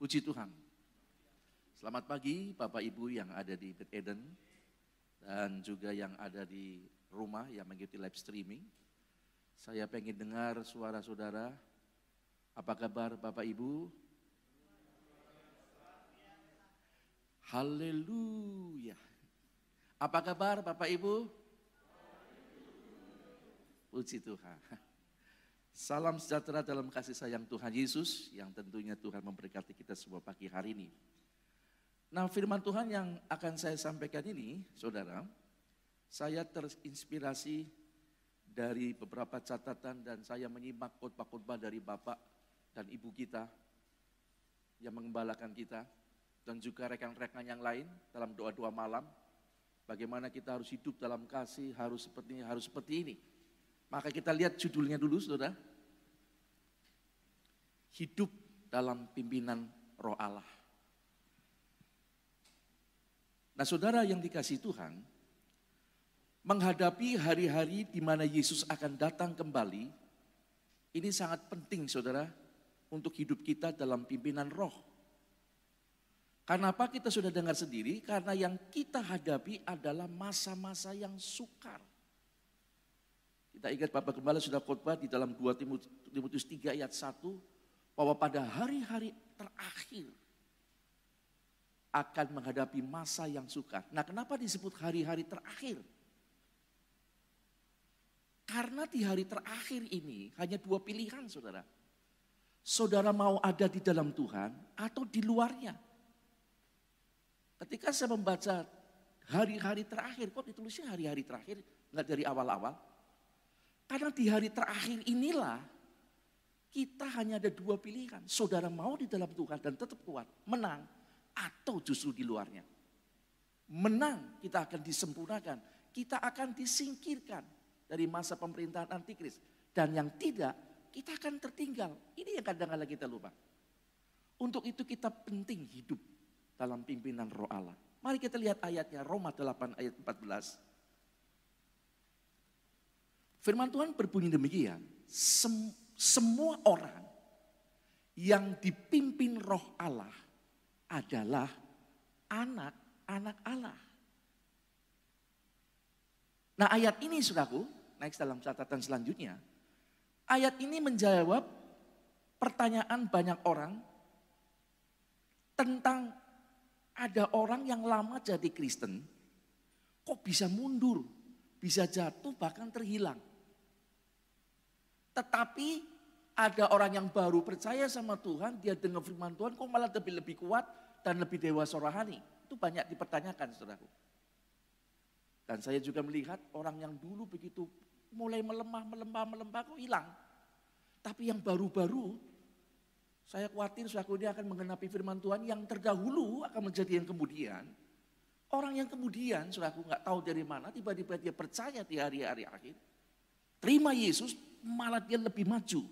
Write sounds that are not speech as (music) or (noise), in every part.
Puji Tuhan. Selamat pagi Bapak Ibu yang ada di Bed Eden dan juga yang ada di rumah yang mengikuti live streaming. Saya pengen dengar suara saudara. Apa kabar Bapak Ibu? Haleluya. Apa kabar Bapak Ibu? Puji Tuhan. Salam sejahtera dalam kasih sayang Tuhan Yesus yang tentunya Tuhan memberkati kita semua pagi hari ini. Nah firman Tuhan yang akan saya sampaikan ini, saudara, saya terinspirasi dari beberapa catatan dan saya menyimak khotbah-khotbah dari Bapak dan Ibu kita yang mengembalakan kita dan juga rekan-rekan yang lain dalam doa-doa malam. Bagaimana kita harus hidup dalam kasih, harus seperti ini, harus seperti ini. Maka kita lihat judulnya dulu saudara. Hidup dalam pimpinan roh Allah. Nah saudara yang dikasih Tuhan, menghadapi hari-hari di mana Yesus akan datang kembali, ini sangat penting saudara untuk hidup kita dalam pimpinan roh. Kenapa kita sudah dengar sendiri? Karena yang kita hadapi adalah masa-masa yang sukar. Kita ingat Bapak Gembala sudah khotbah di dalam 2 Timotius 3 ayat 1 bahwa pada hari-hari terakhir akan menghadapi masa yang sukar. Nah, kenapa disebut hari-hari terakhir? Karena di hari terakhir ini hanya dua pilihan, saudara. Saudara mau ada di dalam Tuhan atau di luarnya. Ketika saya membaca hari-hari terakhir, kok ditulisnya hari-hari terakhir, nggak dari awal-awal? Karena di hari terakhir inilah kita hanya ada dua pilihan. Saudara mau di dalam Tuhan dan tetap kuat, menang, atau justru di luarnya. Menang kita akan disempurnakan, kita akan disingkirkan dari masa pemerintahan antikris. Dan yang tidak, kita akan tertinggal. Ini yang kadang-kadang kita lupa. Untuk itu kita penting hidup dalam pimpinan roh Allah. Mari kita lihat ayatnya, Roma 8 ayat 14. Firman Tuhan berbunyi demikian, semua orang yang dipimpin roh Allah adalah anak-anak Allah. Nah ayat ini saudaraku, next dalam catatan selanjutnya. Ayat ini menjawab pertanyaan banyak orang tentang ada orang yang lama jadi Kristen, kok bisa mundur, bisa jatuh, bahkan terhilang. Tetapi ada orang yang baru percaya sama Tuhan, dia dengar firman Tuhan, kok malah lebih lebih kuat dan lebih dewasa rohani. Itu banyak dipertanyakan, saudaraku. Dan saya juga melihat orang yang dulu begitu mulai melemah, melemah, melemah, kok hilang. Tapi yang baru-baru saya khawatir suatu dia akan mengenapi firman Tuhan yang terdahulu akan menjadi yang kemudian. Orang yang kemudian, suraku nggak tahu dari mana, tiba-tiba dia percaya di hari-hari akhir. Terima Yesus, malah dia lebih maju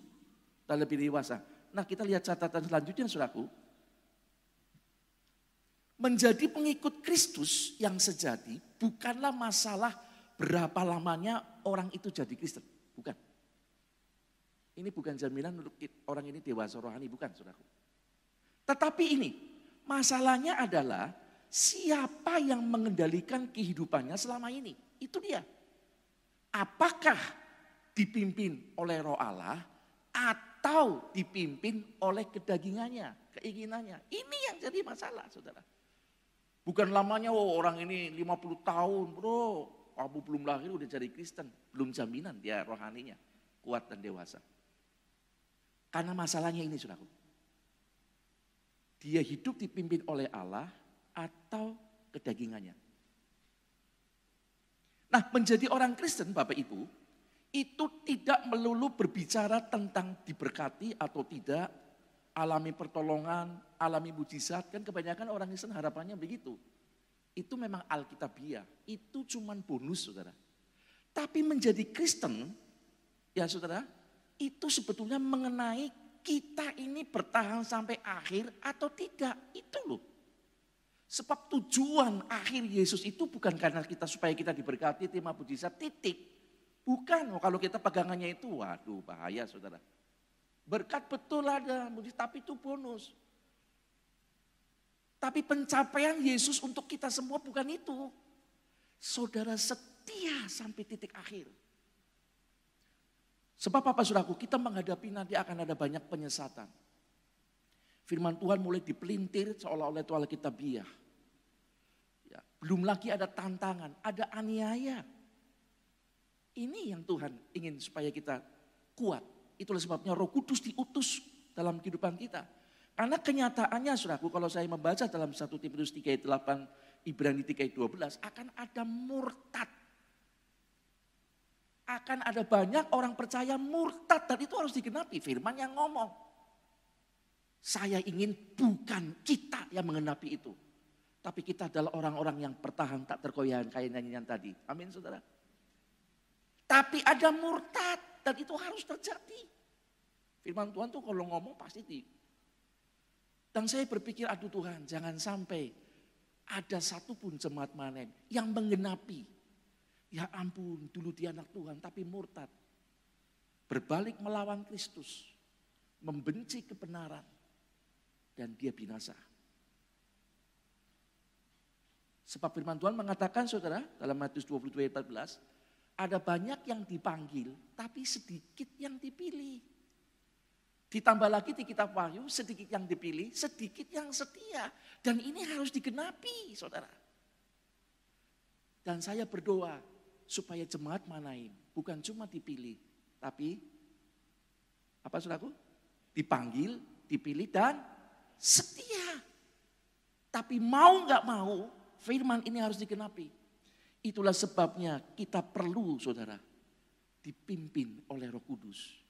dan lebih dewasa. Nah kita lihat catatan selanjutnya suraku. Menjadi pengikut Kristus yang sejati bukanlah masalah berapa lamanya orang itu jadi Kristen. Bukan. Ini bukan jaminan untuk orang ini dewasa rohani, bukan saudaraku. Tetapi ini, masalahnya adalah siapa yang mengendalikan kehidupannya selama ini. Itu dia. Apakah dipimpin oleh roh Allah atau dipimpin oleh kedagingannya, keinginannya. Ini yang jadi masalah saudara. Bukan lamanya oh, orang ini 50 tahun bro, kamu belum lahir udah jadi Kristen. Belum jaminan dia rohaninya kuat dan dewasa. Karena masalahnya ini saudaraku. Dia hidup dipimpin oleh Allah atau kedagingannya. Nah menjadi orang Kristen Bapak Ibu, itu tidak melulu berbicara tentang diberkati atau tidak, alami pertolongan, alami mujizat, kan kebanyakan orang Kristen harapannya begitu. Itu memang Alkitabiah, itu cuman bonus saudara. Tapi menjadi Kristen, ya saudara, itu sebetulnya mengenai kita ini bertahan sampai akhir atau tidak. Itu loh. Sebab tujuan akhir Yesus itu bukan karena kita supaya kita diberkati, terima mujizat, titik. Bukan, oh, kalau kita pegangannya itu, waduh bahaya saudara. Berkat betul ada, tapi itu bonus. Tapi pencapaian Yesus untuk kita semua bukan itu. Saudara setia sampai titik akhir. Sebab apa saudaraku, kita menghadapi nanti akan ada banyak penyesatan. Firman Tuhan mulai dipelintir seolah-olah itu Alkitabiah. Ya, belum lagi ada tantangan, ada aniaya. Ini yang Tuhan ingin supaya kita kuat. Itulah sebabnya roh kudus diutus dalam kehidupan kita. Karena kenyataannya saudaraku kalau saya membaca dalam 1 Timotius 3 ayat 8, Ibrani 3 ayat 12 akan ada murtad. Akan ada banyak orang percaya murtad dan itu harus digenapi. Firman yang ngomong. Saya ingin bukan kita yang mengenapi itu. Tapi kita adalah orang-orang yang bertahan tak terkoyak kayak nyanyian tadi. Amin saudara. Tapi ada murtad dan itu harus terjadi. Firman Tuhan tuh kalau ngomong pasti di, dan saya berpikir, aduh Tuhan, jangan sampai ada satupun jemaat manen yang menggenapi. Ya ampun, dulu dia anak Tuhan, tapi murtad. Berbalik melawan Kristus. Membenci kebenaran. Dan dia binasa. Sebab firman Tuhan mengatakan saudara, dalam Matius 22 ayat 14, ada banyak yang dipanggil, tapi sedikit yang dipilih. Ditambah lagi di kitab Wahyu, sedikit yang dipilih, sedikit yang setia. Dan ini harus digenapi, saudara. Dan saya berdoa supaya jemaat Manaim bukan cuma dipilih, tapi apa saudaraku? Dipanggil, dipilih dan setia. Tapi mau nggak mau, firman ini harus digenapi. Itulah sebabnya kita perlu saudara dipimpin oleh roh kudus.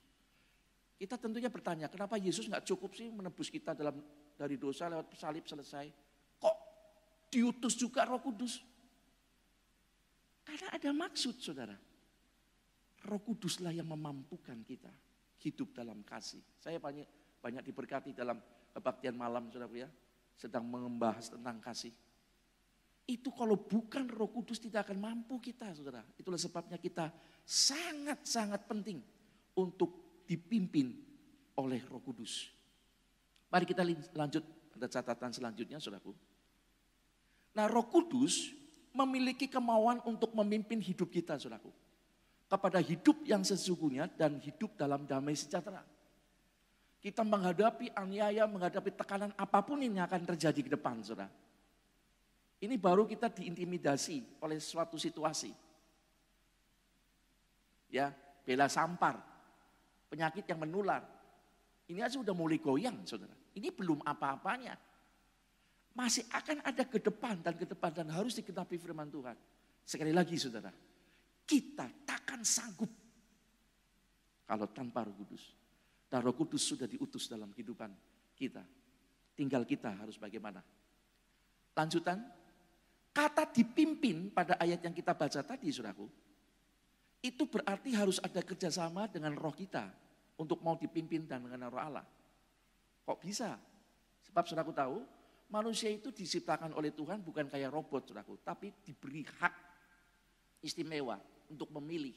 Kita tentunya bertanya, kenapa Yesus nggak cukup sih menebus kita dalam dari dosa lewat salib selesai? Kok diutus juga Roh Kudus? Karena ada maksud, saudara. Roh Kuduslah yang memampukan kita hidup dalam kasih. Saya banyak banyak diberkati dalam kebaktian malam, saudara ya, sedang membahas tentang kasih. Itu kalau bukan Roh Kudus tidak akan mampu kita, saudara. Itulah sebabnya kita sangat-sangat penting untuk dipimpin oleh Roh Kudus. Mari kita lanjut pada catatan selanjutnya, saudaraku. Nah, Roh Kudus memiliki kemauan untuk memimpin hidup kita, saudaraku. Kepada hidup yang sesungguhnya dan hidup dalam damai sejahtera. Kita menghadapi aniaya, menghadapi tekanan apa pun yang akan terjadi ke depan, saudara. Ini baru kita diintimidasi oleh suatu situasi. Ya, bela sampar, penyakit yang menular. Ini aja sudah mulai goyang, saudara. Ini belum apa-apanya. Masih akan ada ke depan dan ke depan dan harus diketahui firman Tuhan. Sekali lagi saudara, kita takkan sanggup kalau tanpa roh kudus. Dan roh kudus sudah diutus dalam kehidupan kita. Tinggal kita harus bagaimana. Lanjutan, kata dipimpin pada ayat yang kita baca tadi saudaraku, itu berarti harus ada kerjasama dengan roh kita untuk mau dipimpin dan mengenal roh Allah. Kok bisa? Sebab saudaraku tahu, manusia itu diciptakan oleh Tuhan bukan kayak robot saudaraku, tapi diberi hak istimewa untuk memilih.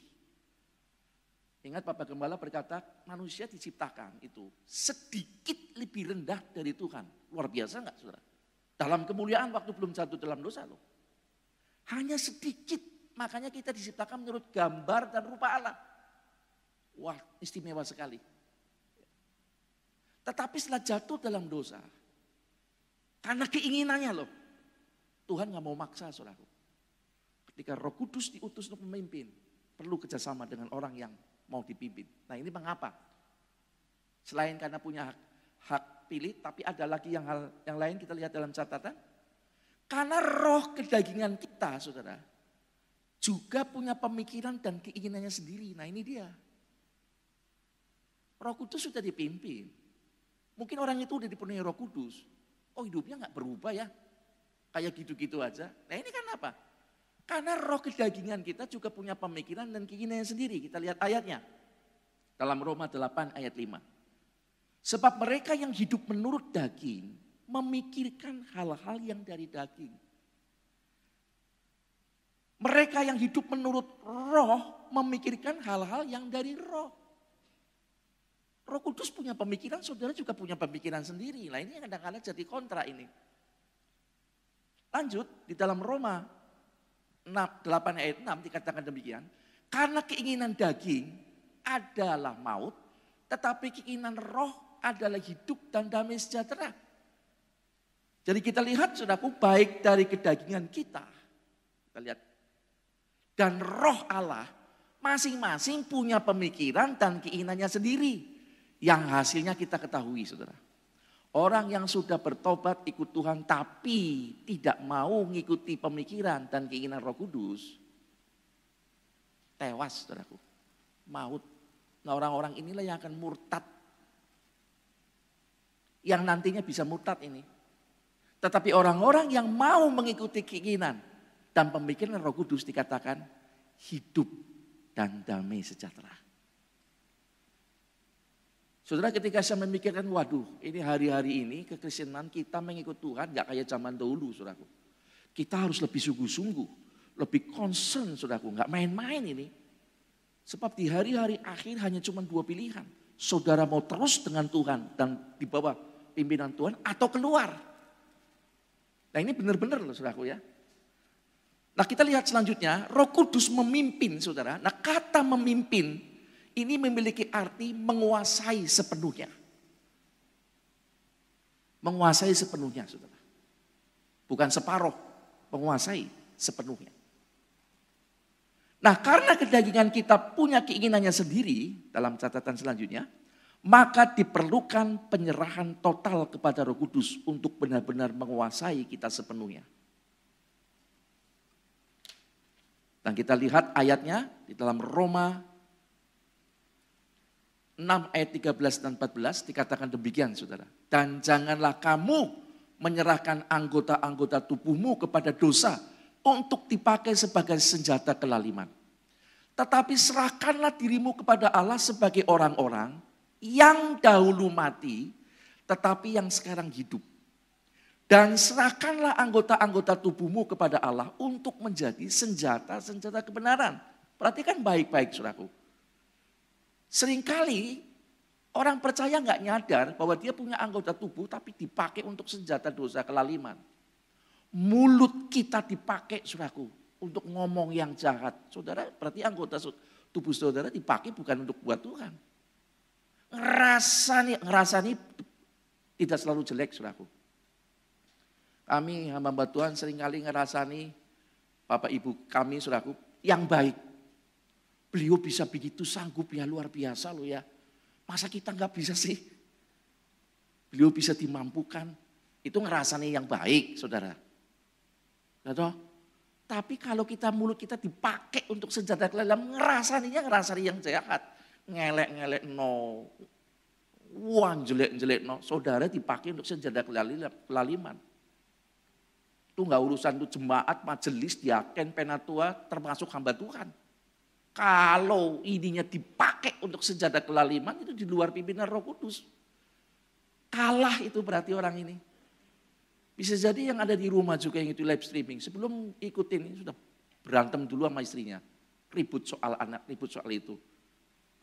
Ingat Bapak Gembala berkata, manusia diciptakan itu sedikit lebih rendah dari Tuhan. Luar biasa enggak saudara? Dalam kemuliaan waktu belum jatuh dalam dosa loh. Hanya sedikit Makanya kita diciptakan menurut gambar dan rupa Allah. Wah istimewa sekali. Tetapi setelah jatuh dalam dosa, karena keinginannya loh, Tuhan nggak mau maksa saudara. Ketika roh kudus diutus untuk memimpin, perlu kerjasama dengan orang yang mau dipimpin. Nah ini mengapa? Selain karena punya hak, hak pilih, tapi ada lagi yang hal yang lain kita lihat dalam catatan. Karena roh kedagingan kita, saudara, juga punya pemikiran dan keinginannya sendiri. Nah ini dia. Roh Kudus sudah dipimpin. Mungkin orang itu udah dipenuhi roh kudus. Oh hidupnya nggak berubah ya. Kayak gitu-gitu aja. Nah ini kan apa? Karena roh kedagingan kita juga punya pemikiran dan keinginannya sendiri. Kita lihat ayatnya. Dalam Roma 8 ayat 5. Sebab mereka yang hidup menurut daging memikirkan hal-hal yang dari daging. Mereka yang hidup menurut roh memikirkan hal-hal yang dari roh. Roh Kudus punya pemikiran, saudara juga punya pemikiran sendiri. Nah ini kadang-kadang jadi kontra ini. Lanjut, di dalam Roma 6, 8 ayat 6 dikatakan demikian. Karena keinginan daging adalah maut, tetapi keinginan roh adalah hidup dan damai sejahtera. Jadi kita lihat saudaraku baik dari kedagingan kita. Kita lihat. Dan roh Allah masing-masing punya pemikiran dan keinginannya sendiri. Yang hasilnya kita ketahui saudara. Orang yang sudah bertobat ikut Tuhan tapi tidak mau mengikuti pemikiran dan keinginan roh kudus. Tewas saudaraku. Maut. Nah orang-orang inilah yang akan murtad. Yang nantinya bisa murtad ini. Tetapi orang-orang yang mau mengikuti keinginan dan pemikiran roh kudus dikatakan hidup dan damai sejahtera. Saudara ketika saya memikirkan, waduh ini hari-hari ini kekristenan kita mengikut Tuhan gak kayak zaman dahulu saudaraku. Kita harus lebih sungguh-sungguh, lebih concern saudaraku, gak main-main ini. Sebab di hari-hari akhir hanya cuma dua pilihan. Saudara mau terus dengan Tuhan dan di bawah pimpinan Tuhan atau keluar. Nah ini benar-benar loh saudaraku ya. Nah kita lihat selanjutnya, roh kudus memimpin saudara. Nah kata memimpin ini memiliki arti menguasai sepenuhnya. Menguasai sepenuhnya, saudara. Bukan separuh, menguasai sepenuhnya. Nah karena kedagingan kita punya keinginannya sendiri dalam catatan selanjutnya, maka diperlukan penyerahan total kepada roh kudus untuk benar-benar menguasai kita sepenuhnya. Dan kita lihat ayatnya di dalam Roma 6 ayat 13 dan 14 dikatakan demikian saudara. Dan janganlah kamu menyerahkan anggota-anggota tubuhmu kepada dosa untuk dipakai sebagai senjata kelaliman. Tetapi serahkanlah dirimu kepada Allah sebagai orang-orang yang dahulu mati tetapi yang sekarang hidup. Dan serahkanlah anggota-anggota tubuhmu kepada Allah untuk menjadi senjata-senjata kebenaran. Perhatikan baik-baik suraku. Seringkali orang percaya nggak nyadar bahwa dia punya anggota tubuh tapi dipakai untuk senjata dosa kelaliman. Mulut kita dipakai, suraku, untuk ngomong yang jahat. Saudara, berarti anggota tubuh saudara dipakai bukan untuk buat Tuhan. Ngerasani, ngerasani tidak selalu jelek, suraku. Kami hamba Tuhan sering kali ngerasani Bapak Ibu kami, suraku, yang baik. Beliau bisa begitu sanggup ya luar biasa loh ya. Masa kita nggak bisa sih? Beliau bisa dimampukan. Itu ngerasanya yang baik saudara. Gitu? Tapi kalau kita mulut kita dipakai untuk senjata kelelam, ngerasanya ngerasanya yang jahat. Ngelek-ngelek no. Wah jelek-jelek no. Saudara dipakai untuk senjata kelaliman. Itu nggak urusan itu jemaat, majelis, diaken, penatua, termasuk hamba Tuhan. Kalau ininya dipakai untuk senjata kelaliman itu di luar pimpinan roh kudus. Kalah itu berarti orang ini. Bisa jadi yang ada di rumah juga yang itu live streaming. Sebelum ikutin sudah berantem dulu sama istrinya. Ribut soal anak, ribut soal itu.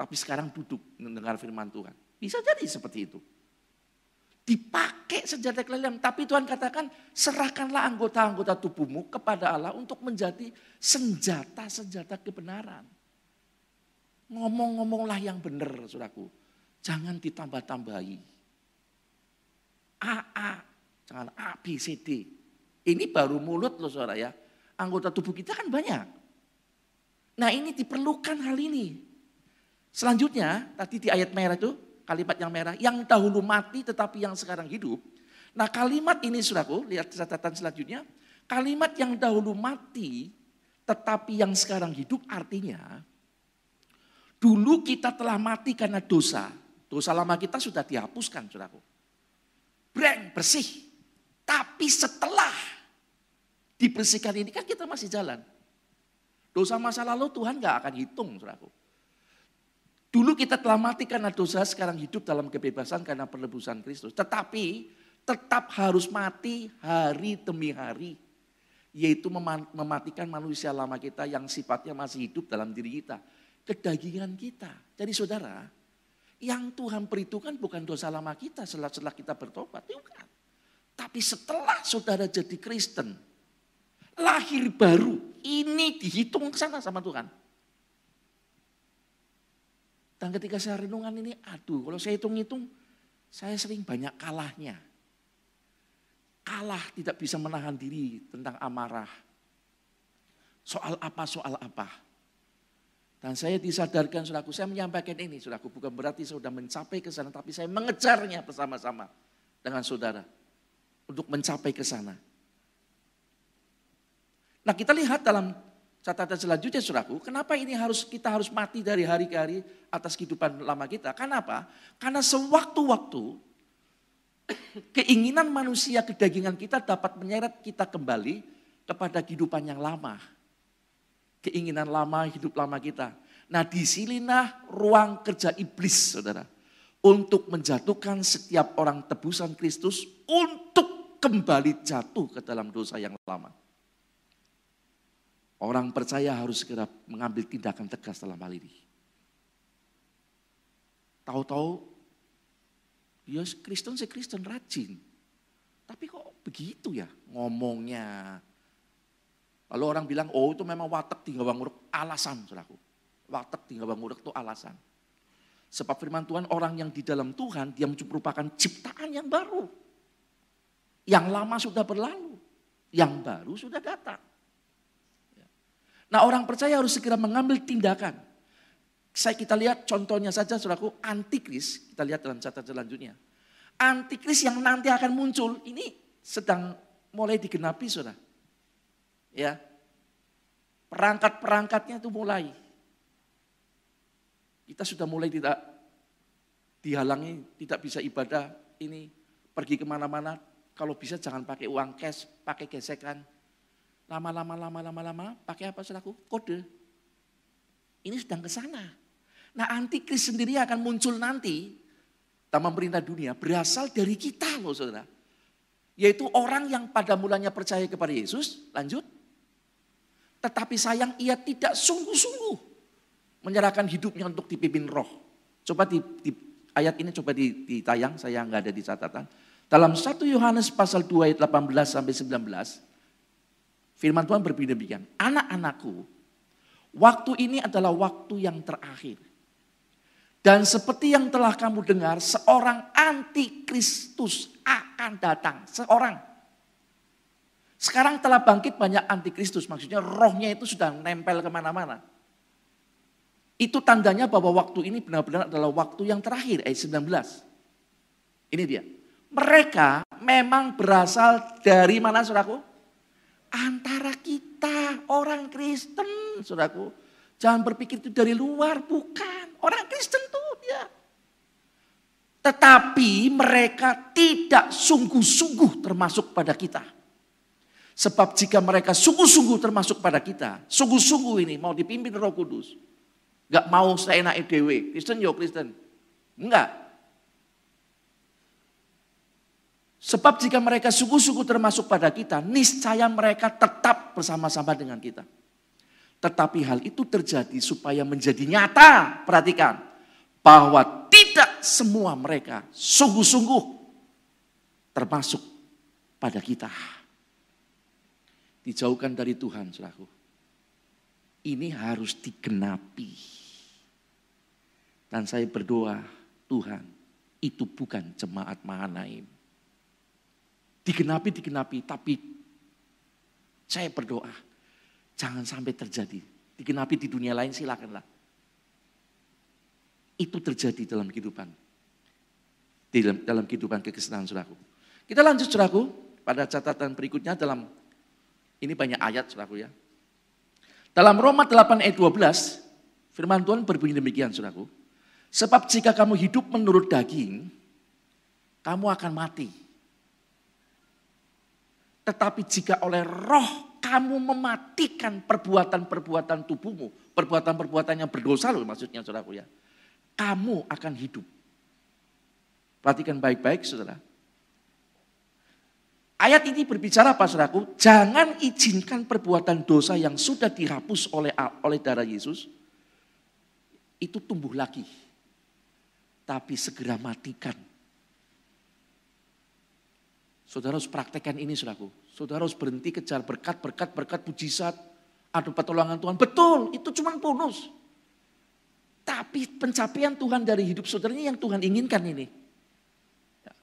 Tapi sekarang duduk mendengar firman Tuhan. Bisa jadi seperti itu. Dipakai senjata kelaliman. Tapi Tuhan katakan serahkanlah anggota-anggota tubuhmu kepada Allah untuk menjadi senjata-senjata kebenaran. Ngomong-ngomonglah yang benar, saudaraku. Jangan ditambah-tambahi. A, A, jangan A, B, C, D. Ini baru mulut loh saudara ya. Anggota tubuh kita kan banyak. Nah ini diperlukan hal ini. Selanjutnya, tadi di ayat merah itu, kalimat yang merah, yang dahulu mati tetapi yang sekarang hidup. Nah kalimat ini saudaraku, lihat catatan selanjutnya. Kalimat yang dahulu mati tetapi yang sekarang hidup artinya Dulu kita telah mati karena dosa. Dosa lama kita sudah dihapuskan, saudaraku. Breng, bersih. Tapi setelah dibersihkan ini kan kita masih jalan. Dosa masa lalu Tuhan gak akan hitung, saudaraku. Dulu kita telah mati karena dosa, sekarang hidup dalam kebebasan karena penebusan Kristus. Tetapi tetap harus mati hari demi hari. Yaitu mematikan manusia lama kita yang sifatnya masih hidup dalam diri kita kedagingan kita. Jadi saudara, yang Tuhan perhitungkan bukan dosa lama kita setelah, setelah kita bertobat, bukan. Tapi setelah saudara jadi Kristen, Lahir baru. Ini dihitung sana sama Tuhan. Dan ketika saya renungan ini, aduh kalau saya hitung-hitung, saya sering banyak kalahnya. Kalah tidak bisa menahan diri tentang amarah. Soal apa, soal apa. Dan saya disadarkan, saudaraku, saya menyampaikan ini, saudaraku, bukan berarti saya sudah mencapai ke sana, tapi saya mengejarnya bersama-sama dengan saudara untuk mencapai ke sana. Nah kita lihat dalam catatan selanjutnya suraku, kenapa ini harus kita harus mati dari hari ke hari atas kehidupan lama kita? Kenapa? Karena sewaktu-waktu keinginan manusia kedagingan kita dapat menyeret kita kembali kepada kehidupan yang lama. Keinginan lama, hidup lama kita. Nah di sinilah ruang kerja iblis saudara. Untuk menjatuhkan setiap orang tebusan Kristus untuk kembali jatuh ke dalam dosa yang lama. Orang percaya harus segera mengambil tindakan tegas dalam hal ini. Tahu-tahu, ya Kristen sih Kristen rajin. Tapi kok begitu ya ngomongnya. Lalu orang bilang, oh itu memang watak tinggal banguruk alasan, saudaraku. Watak tinggal banguruk itu alasan. Sebab firman Tuhan orang yang di dalam Tuhan, dia merupakan ciptaan yang baru. Yang lama sudah berlalu, yang baru sudah datang. Nah orang percaya harus segera mengambil tindakan. Saya kita lihat contohnya saja saudaraku antikris, kita lihat dalam catatan selanjutnya. Antikris yang nanti akan muncul ini sedang mulai digenapi saudara. Ya. Perangkat-perangkatnya itu mulai. Kita sudah mulai tidak dihalangi, tidak bisa ibadah ini pergi ke mana-mana. Kalau bisa jangan pakai uang cash, pakai gesekan Lama-lama, lama-lama, lama, pakai apa selaku? Kode. Ini sedang ke sana. Nah antikris sendiri akan muncul nanti. dalam pemerintah dunia berasal dari kita loh saudara. Yaitu orang yang pada mulanya percaya kepada Yesus. Lanjut. Tetapi sayang ia tidak sungguh-sungguh menyerahkan hidupnya untuk dipimpin roh. Coba di, di ayat ini coba ditayang, saya nggak ada di catatan. Dalam 1 Yohanes pasal 2 ayat 18 sampai 19, Firman Tuhan berbeda demikian. Anak-anakku, waktu ini adalah waktu yang terakhir. Dan seperti yang telah kamu dengar, seorang antikristus akan datang. Seorang. Sekarang telah bangkit banyak antikristus. Maksudnya rohnya itu sudah nempel ke mana-mana. Itu tandanya bahwa waktu ini benar-benar adalah waktu yang terakhir. Ayat 19. Ini dia. Mereka memang berasal dari mana suraku? Antara kita orang Kristen, saudaraku. Jangan berpikir itu dari luar, bukan. Orang Kristen tuh dia. Tetapi mereka tidak sungguh-sungguh termasuk pada kita. Sebab jika mereka sungguh-sungguh termasuk pada kita, sungguh-sungguh ini mau dipimpin roh kudus. Gak mau seenak dewe, Kristen yo Kristen. Enggak, Sebab jika mereka sungguh-sungguh termasuk pada kita, niscaya mereka tetap bersama-sama dengan kita. Tetapi hal itu terjadi supaya menjadi nyata, perhatikan, bahwa tidak semua mereka sungguh-sungguh termasuk pada kita. Dijauhkan dari Tuhan, saudaraku. Ini harus digenapi. Dan saya berdoa, Tuhan, itu bukan jemaat Mahanaim Digenapi, digenapi, tapi saya berdoa jangan sampai terjadi. Digenapi di dunia lain silakanlah. Itu terjadi dalam kehidupan. Dalam, dalam kehidupan kekristenan suraku. Kita lanjut suraku pada catatan berikutnya dalam ini banyak ayat suraku ya. Dalam Roma 8 ayat 12 firman Tuhan berbunyi demikian suraku. Sebab jika kamu hidup menurut daging, kamu akan mati. Tetapi jika oleh roh kamu mematikan perbuatan-perbuatan tubuhmu, perbuatan-perbuatan yang berdosa loh maksudnya saudaraku ya. Kamu akan hidup. Perhatikan baik-baik saudara. Ayat ini berbicara apa saudaraku? Jangan izinkan perbuatan dosa yang sudah dihapus oleh oleh darah Yesus itu tumbuh lagi. Tapi segera matikan Saudara harus praktekkan ini, saudaraku. Saudara harus berhenti kejar berkat, berkat, berkat, mujizat. Ada pertolongan Tuhan. Betul, itu cuma bonus. Tapi pencapaian Tuhan dari hidup saudara ini yang Tuhan inginkan ini. Ya.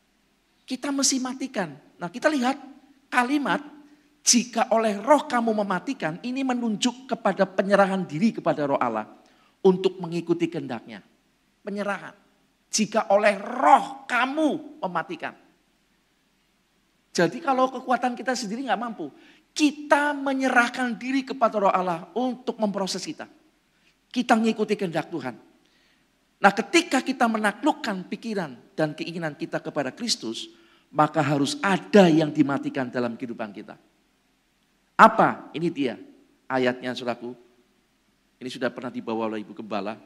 Kita mesti matikan. Nah kita lihat kalimat, jika oleh roh kamu mematikan, ini menunjuk kepada penyerahan diri kepada roh Allah. Untuk mengikuti kehendaknya. Penyerahan. Jika oleh roh kamu mematikan. Jadi kalau kekuatan kita sendiri nggak mampu, kita menyerahkan diri kepada roh Allah untuk memproses kita. Kita mengikuti kehendak Tuhan. Nah ketika kita menaklukkan pikiran dan keinginan kita kepada Kristus, maka harus ada yang dimatikan dalam kehidupan kita. Apa? Ini dia ayatnya suraku. Ini sudah pernah dibawa oleh Ibu Gembala,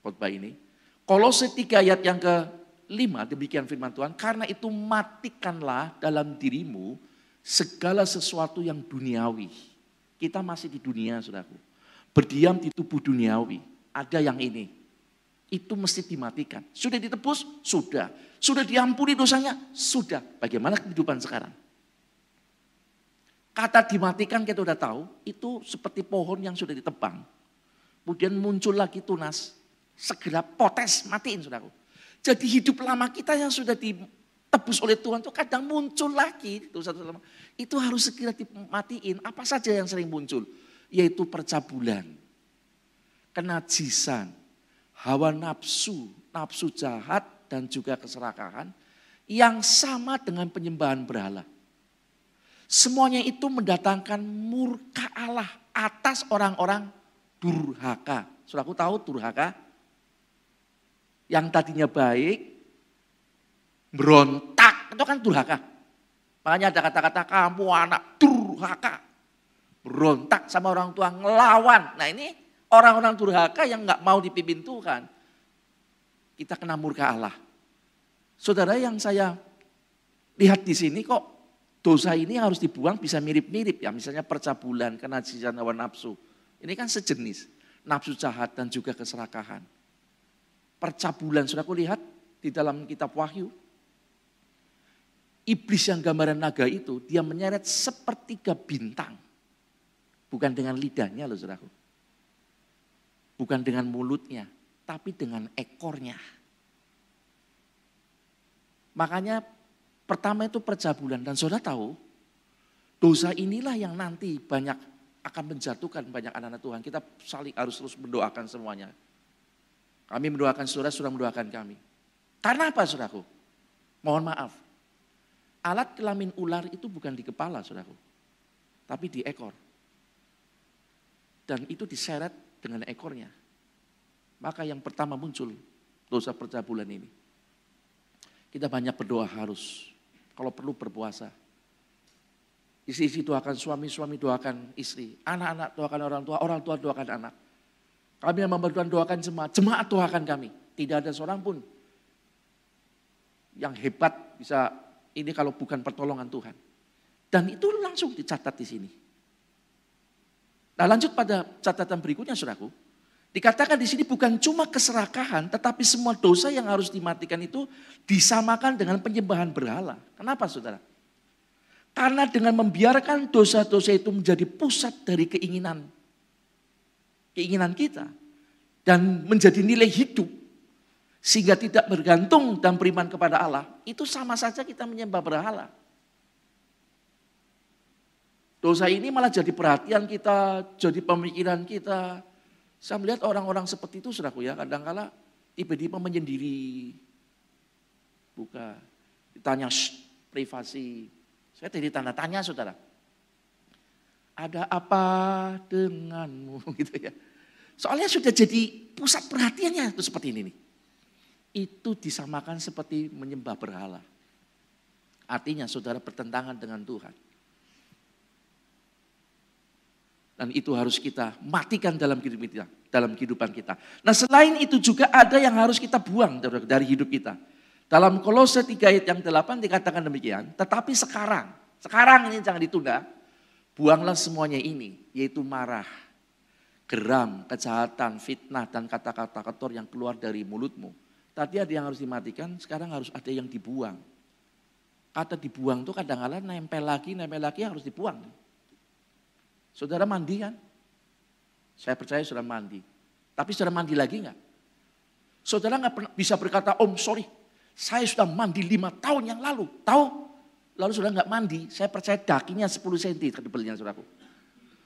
khotbah ini. Kolose 3 ayat yang ke lima demikian firman Tuhan, karena itu matikanlah dalam dirimu segala sesuatu yang duniawi. Kita masih di dunia, saudaraku. Berdiam di tubuh duniawi. Ada yang ini. Itu mesti dimatikan. Sudah ditebus? Sudah. Sudah diampuni dosanya? Sudah. Bagaimana kehidupan sekarang? Kata dimatikan kita sudah tahu, itu seperti pohon yang sudah ditebang. Kemudian muncul lagi tunas. Segera potes, matiin saudaraku jadi hidup lama kita yang sudah ditebus oleh Tuhan itu kadang muncul lagi. Itu, satu lama. itu harus segera dimatiin. Apa saja yang sering muncul? Yaitu percabulan, kenajisan, hawa nafsu, nafsu jahat dan juga keserakahan yang sama dengan penyembahan berhala. Semuanya itu mendatangkan murka Allah atas orang-orang durhaka. Sudah aku tahu durhaka? Yang tadinya baik, berontak, itu kan durhaka. Makanya ada kata-kata kamu anak durhaka. Berontak sama orang tua, ngelawan. Nah ini orang-orang durhaka yang nggak mau dipimpin Tuhan. Kita kena murka Allah. Saudara yang saya lihat di sini kok dosa ini harus dibuang bisa mirip-mirip ya. Misalnya percabulan, kenajisan hawa nafsu. Ini kan sejenis. Nafsu jahat dan juga keserakahan percabulan. Sudah aku lihat di dalam kitab Wahyu. Iblis yang gambaran naga itu, dia menyeret sepertiga bintang. Bukan dengan lidahnya loh saudaraku. Bukan dengan mulutnya, tapi dengan ekornya. Makanya pertama itu percabulan. Dan saudara tahu, dosa inilah yang nanti banyak akan menjatuhkan banyak anak-anak Tuhan. Kita saling harus terus mendoakan semuanya. Kami mendoakan saudara, saudara mendoakan kami. Karena apa saudaraku? Mohon maaf. Alat kelamin ular itu bukan di kepala saudaraku. Tapi di ekor. Dan itu diseret dengan ekornya. Maka yang pertama muncul dosa percabulan ini. Kita banyak berdoa harus. Kalau perlu berpuasa. Istri-istri doakan suami, suami doakan istri. Anak-anak doakan orang tua, orang tua doakan anak. Kami yang membantuan doakan jemaat, jemaat doakan kami. Tidak ada seorang pun yang hebat bisa ini kalau bukan pertolongan Tuhan. Dan itu langsung dicatat di sini. Nah lanjut pada catatan berikutnya saudaraku. Dikatakan di sini bukan cuma keserakahan, tetapi semua dosa yang harus dimatikan itu disamakan dengan penyembahan berhala. Kenapa saudara? Karena dengan membiarkan dosa-dosa itu menjadi pusat dari keinginan keinginan kita dan menjadi nilai hidup sehingga tidak bergantung dan beriman kepada Allah, itu sama saja kita menyembah berhala. Dosa ini malah jadi perhatian kita, jadi pemikiran kita. Saya melihat orang-orang seperti itu, saudaraku ya, kadang-kala tiba-tiba menyendiri. Buka, ditanya privasi. Saya jadi tanda tanya saudara. Ada apa denganmu (laughs) gitu ya. Soalnya sudah jadi pusat perhatiannya itu seperti ini nih. Itu disamakan seperti menyembah berhala. Artinya saudara bertentangan dengan Tuhan. Dan itu harus kita matikan dalam kehidupan kita. Dalam kehidupan kita. Nah selain itu juga ada yang harus kita buang dari hidup kita. Dalam kolose 3 ayat yang 8 dikatakan demikian. Tetapi sekarang, sekarang ini jangan ditunda. Buanglah semuanya ini, yaitu marah, geram, kejahatan, fitnah, dan kata-kata kotor yang keluar dari mulutmu. Tadi ada yang harus dimatikan, sekarang harus ada yang dibuang. Kata dibuang tuh kadang-kadang nempel lagi, nempel lagi harus dibuang. Saudara mandi kan? Saya percaya sudah mandi. Tapi sudah mandi lagi enggak? Saudara nggak bisa berkata, om sorry, saya sudah mandi lima tahun yang lalu. Tahu? Lalu sudah nggak mandi, saya percaya dakinya 10 cm kedebalnya saudaraku.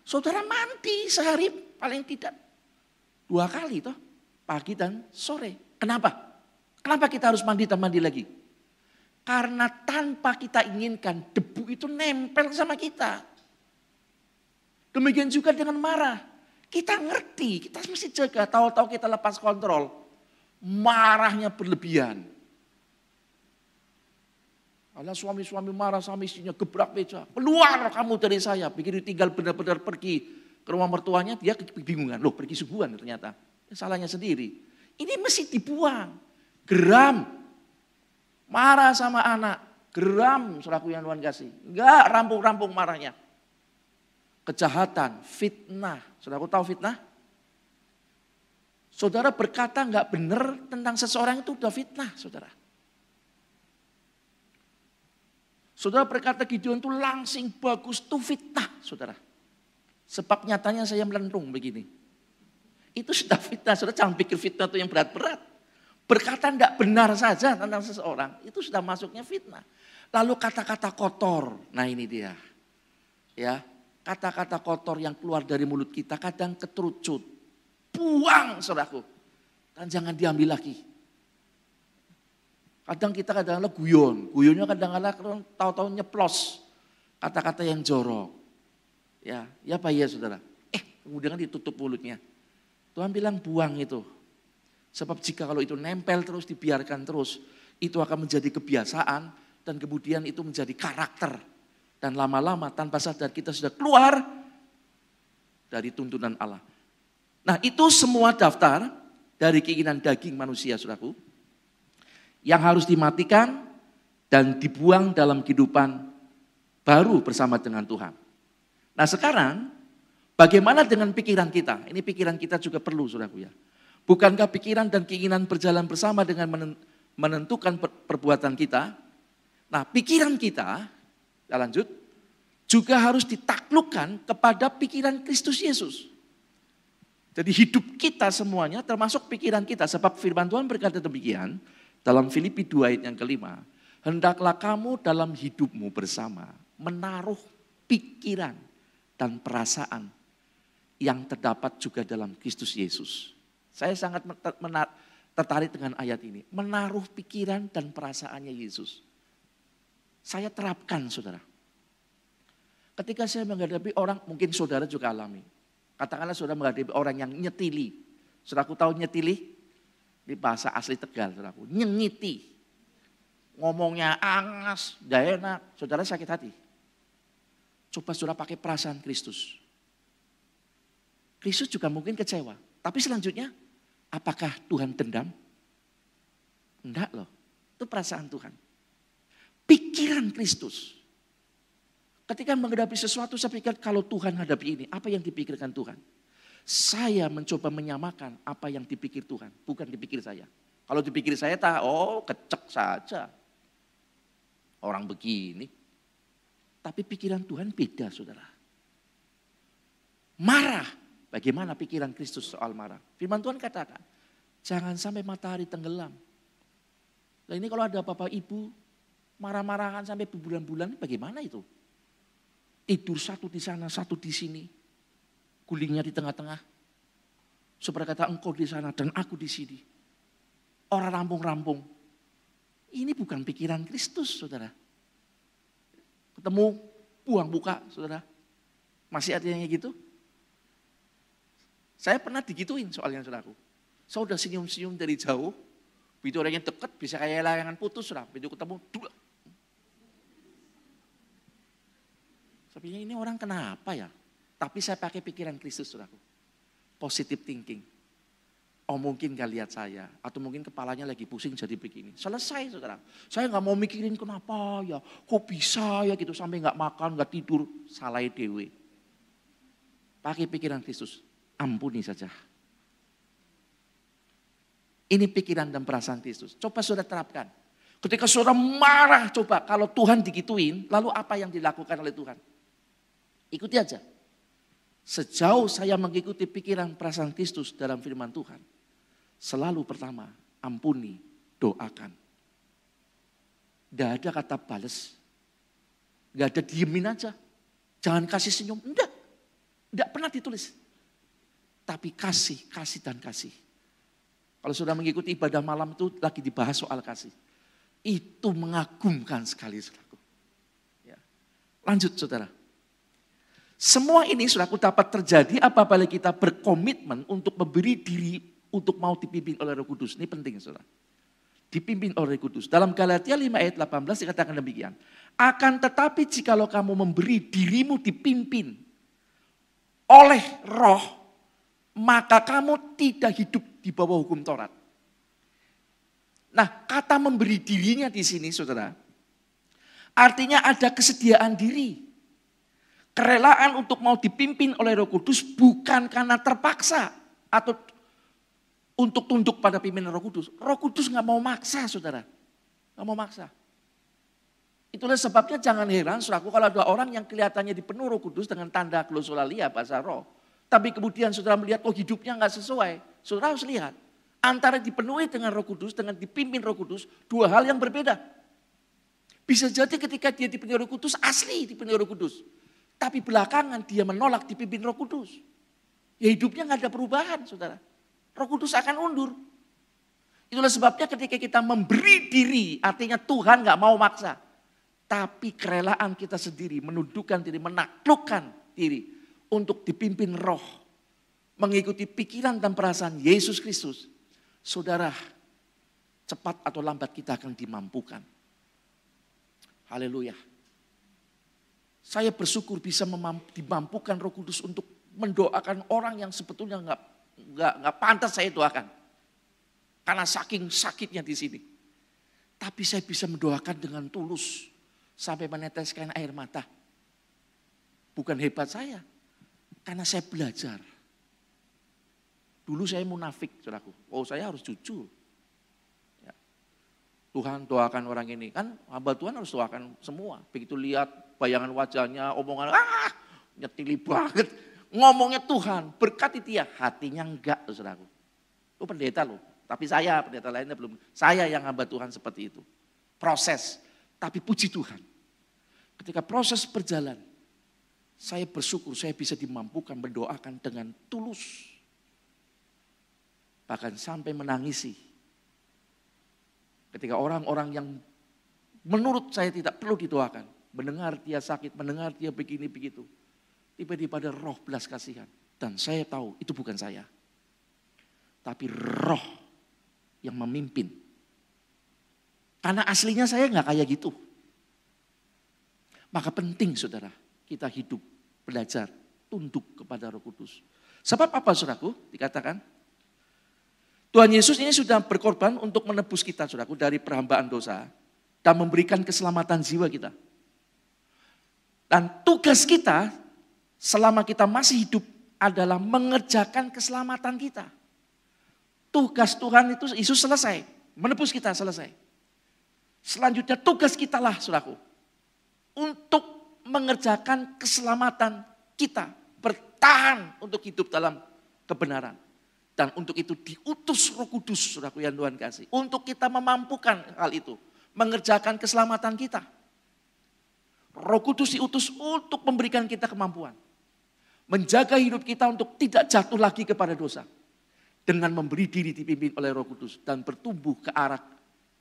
Saudara mandi sehari paling tidak dua kali toh, pagi dan sore. Kenapa? Kenapa kita harus mandi dan mandi lagi? Karena tanpa kita inginkan debu itu nempel sama kita. Demikian juga dengan marah. Kita ngerti, kita mesti jaga. Tahu-tahu kita lepas kontrol. Marahnya berlebihan. Ada suami-suami marah sama istrinya, gebrak meja. Keluar kamu dari saya. Begitu tinggal benar-benar pergi ke rumah mertuanya, dia kebingungan. Loh pergi subuhan ternyata. Salahnya sendiri. Ini mesti dibuang. Geram, Marah sama anak, geram selaku yang Tuhan kasih. Enggak rampung-rampung marahnya. Kejahatan, fitnah. Saudara tahu fitnah? Saudara berkata enggak benar tentang seseorang itu udah fitnah, saudara. Saudara berkata Gideon itu langsing bagus, itu fitnah, saudara. Sebab nyatanya saya melentung begini. Itu sudah fitnah, saudara jangan pikir fitnah itu yang berat-berat. Berkata tidak benar saja tentang seseorang, itu sudah masuknya fitnah. Lalu kata-kata kotor, nah ini dia. Ya, kata-kata kotor yang keluar dari mulut kita kadang keterucut. Buang saudaraku. Dan jangan diambil lagi. Kadang kita kadang-kadang guyon. Guyonnya kadang-kadang tahu-tahu nyeplos. Kata-kata yang jorok. Ya, ya Pak ya saudara. Eh, kemudian ditutup mulutnya. Tuhan bilang buang itu. Sebab jika kalau itu nempel terus, dibiarkan terus, itu akan menjadi kebiasaan dan kemudian itu menjadi karakter. Dan lama-lama tanpa sadar kita sudah keluar dari tuntunan Allah. Nah itu semua daftar dari keinginan daging manusia, saudaraku. Yang harus dimatikan dan dibuang dalam kehidupan baru bersama dengan Tuhan. Nah sekarang bagaimana dengan pikiran kita? Ini pikiran kita juga perlu, saudaraku ya. Bukankah pikiran dan keinginan berjalan bersama dengan menentukan perbuatan kita? Nah, pikiran kita, kita lanjut, juga harus ditaklukkan kepada pikiran Kristus Yesus. Jadi hidup kita semuanya termasuk pikiran kita. Sebab firman Tuhan berkata demikian dalam Filipi 2 ayat yang kelima. Hendaklah kamu dalam hidupmu bersama menaruh pikiran dan perasaan yang terdapat juga dalam Kristus Yesus. Saya sangat tertarik dengan ayat ini. Menaruh pikiran dan perasaannya Yesus. Saya terapkan saudara. Ketika saya menghadapi orang, mungkin saudara juga alami. Katakanlah saudara menghadapi orang yang nyetili. Saudaraku tahu nyetili? Di bahasa asli Tegal, saudaraku. Nyengiti. Ngomongnya angas, gak enak. Saudara sakit hati. Coba saudara pakai perasaan Kristus. Kristus juga mungkin kecewa. Tapi selanjutnya, apakah Tuhan dendam? Enggak loh, itu perasaan Tuhan. Pikiran Kristus. Ketika menghadapi sesuatu, saya pikir kalau Tuhan hadapi ini, apa yang dipikirkan Tuhan? Saya mencoba menyamakan apa yang dipikir Tuhan, bukan dipikir saya. Kalau dipikir saya, tak, oh kecek saja. Orang begini. Tapi pikiran Tuhan beda, saudara. Marah, Bagaimana pikiran Kristus soal marah? Firman Tuhan katakan, jangan sampai matahari tenggelam. Nah ini kalau ada bapak ibu marah-marahan sampai berbulan-bulan, bagaimana itu? Tidur satu di sana, satu di sini. Gulingnya di tengah-tengah. Seperti kata engkau di sana dan aku di sini. Orang rampung-rampung. Ini bukan pikiran Kristus, saudara. Ketemu, buang buka, saudara. Masih artinya gitu? Saya pernah digituin soalnya saudaraku. Saya udah senyum-senyum dari jauh, begitu orang yang dekat bisa kayak layangan putus lah, begitu ketemu dua. Tapi ini orang kenapa ya? Tapi saya pakai pikiran Kristus saudaraku. Positive thinking. Oh mungkin gak lihat saya. Atau mungkin kepalanya lagi pusing jadi begini. Selesai saudara. Saya nggak mau mikirin kenapa ya. Kok bisa ya gitu sampai nggak makan, nggak tidur. Salah dewe. Pakai pikiran Kristus ampuni saja. Ini pikiran dan perasaan Kristus. Coba sudah terapkan. Ketika saudara marah, coba kalau Tuhan digituin, lalu apa yang dilakukan oleh Tuhan? Ikuti aja. Sejauh saya mengikuti pikiran perasaan Kristus dalam firman Tuhan, selalu pertama, ampuni, doakan. Tidak ada kata balas. Tidak ada diemin aja. Jangan kasih senyum. Enggak. Tidak pernah ditulis. Tapi kasih, kasih dan kasih. Kalau sudah mengikuti ibadah malam itu lagi dibahas soal kasih. Itu mengagumkan sekali saudaraku. Ya. Lanjut saudara. Semua ini saudaraku dapat terjadi apabila kita berkomitmen untuk memberi diri untuk mau dipimpin oleh roh kudus. Ini penting saudara. Dipimpin oleh roh kudus. Dalam Galatia 5 ayat 18 dikatakan demikian. Akan tetapi jikalau kamu memberi dirimu dipimpin oleh roh, maka kamu tidak hidup di bawah hukum Taurat. Nah, kata memberi dirinya di sini, saudara, artinya ada kesediaan diri. Kerelaan untuk mau dipimpin oleh Roh Kudus bukan karena terpaksa atau untuk tunduk pada pimpinan Roh Kudus. Roh Kudus nggak mau maksa, saudara, nggak mau maksa. Itulah sebabnya jangan heran, saudaraku, kalau ada orang yang kelihatannya dipenuhi Roh Kudus dengan tanda glosolalia bahasa Roh, tapi kemudian saudara melihat, oh hidupnya nggak sesuai, saudara harus lihat Antara dipenuhi dengan roh kudus, dengan dipimpin roh kudus, dua hal yang berbeda. Bisa jadi ketika dia dipenuhi roh kudus, asli dipenuhi roh kudus. Tapi belakangan dia menolak dipimpin roh kudus. Ya hidupnya nggak ada perubahan saudara. Roh kudus akan undur. Itulah sebabnya ketika kita memberi diri, artinya Tuhan nggak mau maksa. Tapi kerelaan kita sendiri menundukkan diri, menaklukkan diri untuk dipimpin roh. Mengikuti pikiran dan perasaan Yesus Kristus saudara, cepat atau lambat kita akan dimampukan. Haleluya. Saya bersyukur bisa dimampukan Roh Kudus untuk mendoakan orang yang sebetulnya nggak nggak nggak pantas saya doakan. Karena saking sakitnya di sini. Tapi saya bisa mendoakan dengan tulus sampai meneteskan air mata. Bukan hebat saya, karena saya belajar. Dulu saya munafik, saudaraku. Oh saya harus jujur. Ya. Tuhan doakan orang ini. Kan hamba Tuhan harus doakan semua. Begitu lihat bayangan wajahnya, omongan, ah nyetili banget. Ngomongnya Tuhan, berkati dia. Hatinya enggak, saudaraku. Itu pendeta loh. Tapi saya, pendeta lainnya belum. Saya yang hamba Tuhan seperti itu. Proses. Tapi puji Tuhan. Ketika proses berjalan, saya bersyukur saya bisa dimampukan mendoakan dengan tulus bahkan sampai menangisi. Ketika orang-orang yang menurut saya tidak perlu didoakan, mendengar dia sakit, mendengar dia begini begitu, tiba-tiba ada roh belas kasihan. Dan saya tahu itu bukan saya. Tapi roh yang memimpin. Karena aslinya saya nggak kayak gitu. Maka penting saudara, kita hidup, belajar, tunduk kepada roh kudus. Sebab apa saudaraku? Dikatakan, Tuhan Yesus ini sudah berkorban untuk menebus kita, saudaraku, dari perhambaan dosa dan memberikan keselamatan jiwa kita. Dan tugas kita selama kita masih hidup adalah mengerjakan keselamatan kita. Tugas Tuhan itu Yesus selesai, menebus kita selesai. Selanjutnya tugas kita lah, saudaraku, untuk mengerjakan keselamatan kita, bertahan untuk hidup dalam kebenaran. Dan untuk itu diutus roh kudus, saudaraku yang Tuhan kasih. Untuk kita memampukan hal itu. Mengerjakan keselamatan kita. Roh kudus diutus untuk memberikan kita kemampuan. Menjaga hidup kita untuk tidak jatuh lagi kepada dosa. Dengan memberi diri dipimpin oleh roh kudus. Dan bertumbuh ke arah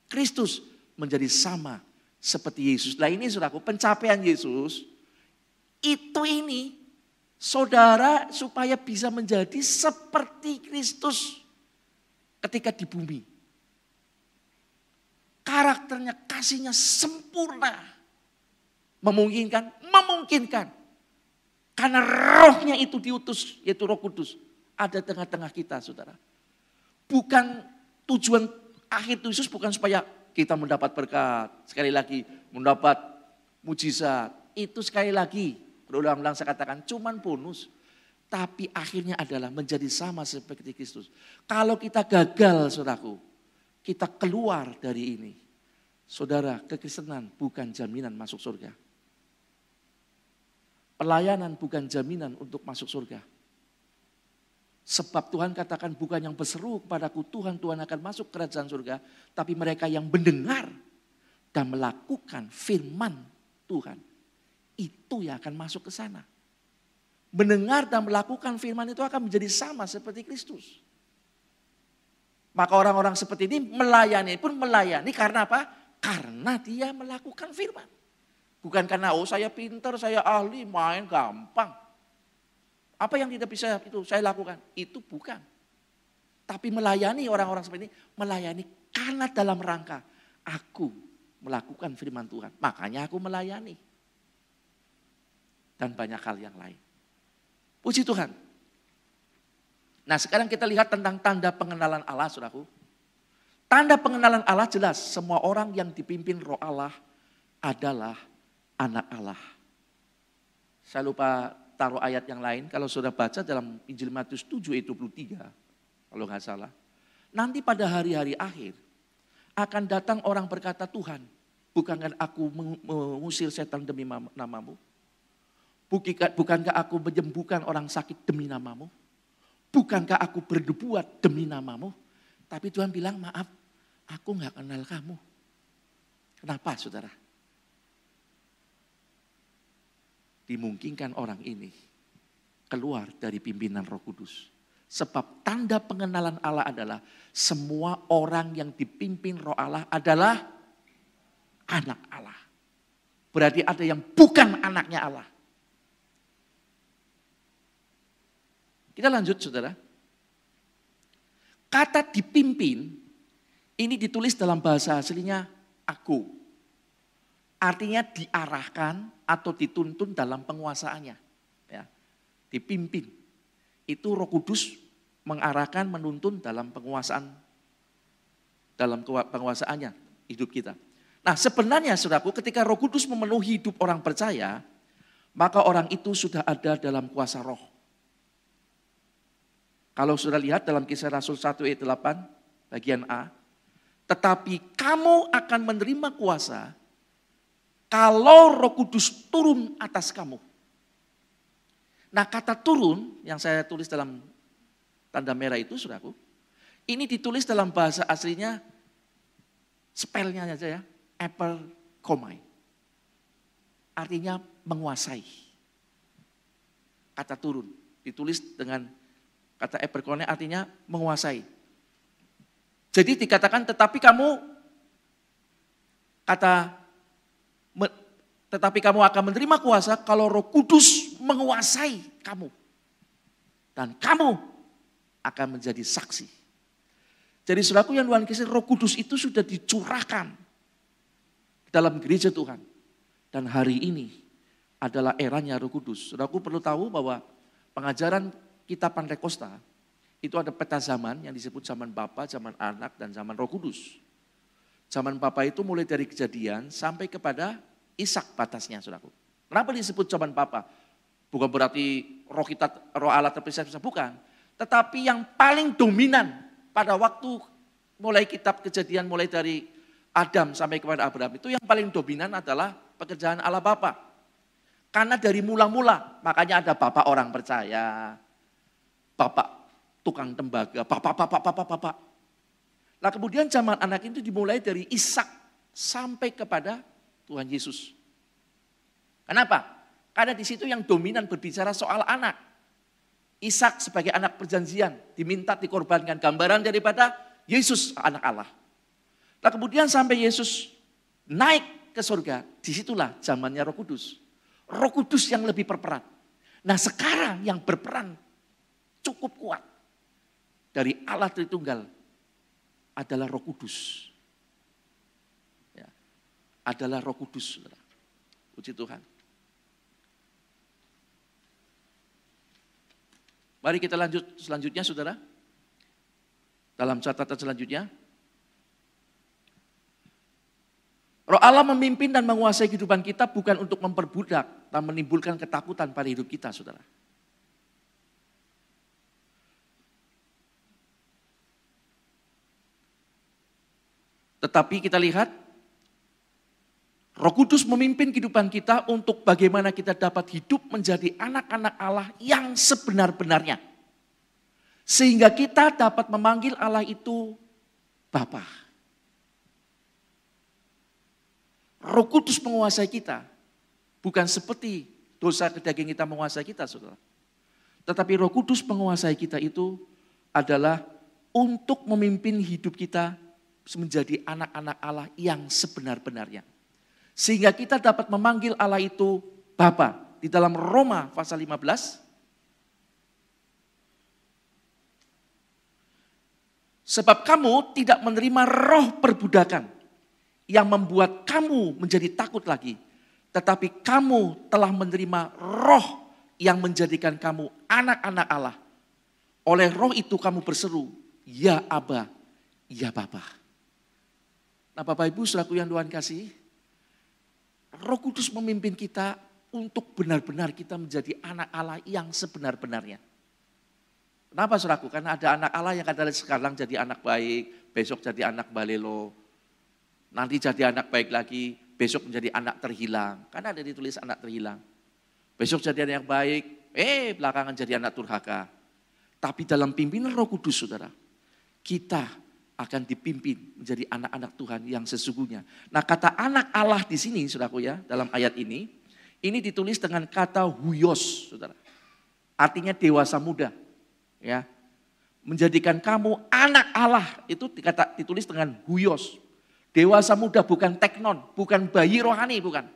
Kristus menjadi sama seperti Yesus. Nah ini saudaraku pencapaian Yesus itu ini saudara supaya bisa menjadi seperti Kristus ketika di bumi. Karakternya, kasihnya sempurna. Memungkinkan, memungkinkan. Karena rohnya itu diutus, yaitu roh kudus. Ada tengah-tengah kita saudara. Bukan tujuan akhir Yesus bukan supaya kita mendapat berkat. Sekali lagi mendapat mujizat. Itu sekali lagi Berulang-ulang saya katakan cuman bonus. Tapi akhirnya adalah menjadi sama seperti Kristus. Kalau kita gagal saudaraku, kita keluar dari ini. Saudara, kekristenan bukan jaminan masuk surga. Pelayanan bukan jaminan untuk masuk surga. Sebab Tuhan katakan bukan yang berseru kepadaku Tuhan, Tuhan akan masuk kerajaan surga. Tapi mereka yang mendengar dan melakukan firman Tuhan. Itu yang akan masuk ke sana. Mendengar dan melakukan firman itu akan menjadi sama seperti Kristus. Maka orang-orang seperti ini melayani pun melayani karena apa? Karena dia melakukan firman. Bukan karena oh saya pintar, saya ahli, main gampang. Apa yang tidak bisa itu saya lakukan? Itu bukan. Tapi melayani orang-orang seperti ini, melayani karena dalam rangka aku melakukan firman Tuhan. Makanya aku melayani. Dan banyak hal yang lain. Puji Tuhan. Nah sekarang kita lihat tentang tanda pengenalan Allah, saudaraku. Tanda pengenalan Allah jelas, semua orang yang dipimpin roh Allah adalah anak Allah. Saya lupa taruh ayat yang lain. Kalau sudah baca dalam Injil Matius 7 ayat 23, kalau nggak salah. Nanti pada hari-hari akhir akan datang orang berkata Tuhan, bukankah aku mengusir setan demi namamu? Bukankah aku menyembuhkan orang sakit demi namamu? Bukankah aku berdebuat demi namamu? Tapi Tuhan bilang, maaf, aku nggak kenal kamu. Kenapa saudara? Dimungkinkan orang ini keluar dari pimpinan Roh Kudus. Sebab tanda pengenalan Allah adalah semua orang yang dipimpin Roh Allah adalah anak Allah. Berarti ada yang bukan anaknya Allah. Kita lanjut saudara. Kata dipimpin ini ditulis dalam bahasa aslinya aku. Artinya diarahkan atau dituntun dalam penguasaannya. Ya. Dipimpin. Itu roh kudus mengarahkan, menuntun dalam penguasaan dalam penguasaannya hidup kita. Nah sebenarnya saudaraku ketika roh kudus memenuhi hidup orang percaya, maka orang itu sudah ada dalam kuasa roh. Kalau sudah lihat dalam kisah Rasul 1 ayat 8 bagian A, tetapi kamu akan menerima kuasa kalau roh kudus turun atas kamu. Nah kata turun yang saya tulis dalam tanda merah itu saudaraku. Ini ditulis dalam bahasa aslinya spellnya aja ya. Apple komai. Artinya menguasai. Kata turun. Ditulis dengan kata eperkone artinya menguasai. Jadi dikatakan tetapi kamu kata tetapi kamu akan menerima kuasa kalau roh kudus menguasai kamu. Dan kamu akan menjadi saksi. Jadi selaku yang Tuhan kisah roh kudus itu sudah dicurahkan dalam gereja Tuhan. Dan hari ini adalah eranya roh kudus. Saudaraku perlu tahu bahwa pengajaran kitab Pantekosta itu ada peta zaman yang disebut zaman Bapa, zaman Anak, dan zaman Roh Kudus. Zaman Bapa itu mulai dari kejadian sampai kepada Ishak batasnya, saudaraku. Kenapa disebut zaman Papa? Bukan berarti roh kita, roh Allah terpisah, bukan. Tetapi yang paling dominan pada waktu mulai kitab kejadian, mulai dari Adam sampai kepada Abraham, itu yang paling dominan adalah pekerjaan Allah Bapa. Karena dari mula-mula, makanya ada Bapak orang percaya, Bapak tukang tembaga, Bapak, Bapak, Bapak, Bapak. Nah kemudian zaman anak itu dimulai dari Ishak sampai kepada Tuhan Yesus. Kenapa? Karena di situ yang dominan berbicara soal anak. Ishak sebagai anak perjanjian diminta dikorbankan gambaran daripada Yesus anak Allah. Nah kemudian sampai Yesus naik ke surga, di situlah zamannya roh kudus. Roh kudus yang lebih berperan. Nah sekarang yang berperan cukup kuat dari Allah Tritunggal adalah roh kudus adalah roh kudus. Puji Tuhan. Mari kita lanjut selanjutnya saudara. Dalam catatan selanjutnya. Roh Allah memimpin dan menguasai kehidupan kita bukan untuk memperbudak dan menimbulkan ketakutan pada hidup kita saudara. Tetapi kita lihat Roh Kudus memimpin kehidupan kita untuk bagaimana kita dapat hidup menjadi anak-anak Allah yang sebenar-benarnya. Sehingga kita dapat memanggil Allah itu Bapa. Roh Kudus menguasai kita. Bukan seperti dosa kedaging kita menguasai kita, saudara. Tetapi roh kudus menguasai kita itu adalah untuk memimpin hidup kita menjadi anak-anak Allah yang sebenar-benarnya. Sehingga kita dapat memanggil Allah itu Bapa. Di dalam Roma pasal 15. Sebab kamu tidak menerima roh perbudakan yang membuat kamu menjadi takut lagi. Tetapi kamu telah menerima roh yang menjadikan kamu anak-anak Allah. Oleh roh itu kamu berseru, ya Aba, ya Bapa. Nah Bapak Ibu selaku yang Tuhan kasih, Roh Kudus memimpin kita untuk benar-benar kita menjadi anak Allah yang sebenar-benarnya. Kenapa suraku? Karena ada anak Allah yang kadang sekarang jadi anak baik, besok jadi anak balelo, nanti jadi anak baik lagi, besok menjadi anak terhilang. Karena ada ditulis anak terhilang. Besok jadi anak baik, eh belakangan jadi anak turhaka. Tapi dalam pimpinan roh kudus saudara, kita akan dipimpin menjadi anak-anak Tuhan yang sesungguhnya. Nah kata anak Allah di sini saudaraku ya dalam ayat ini, ini ditulis dengan kata huyos saudara. Artinya dewasa muda. ya Menjadikan kamu anak Allah itu dikata, ditulis dengan huyos. Dewasa muda bukan teknon, bukan bayi rohani, bukan.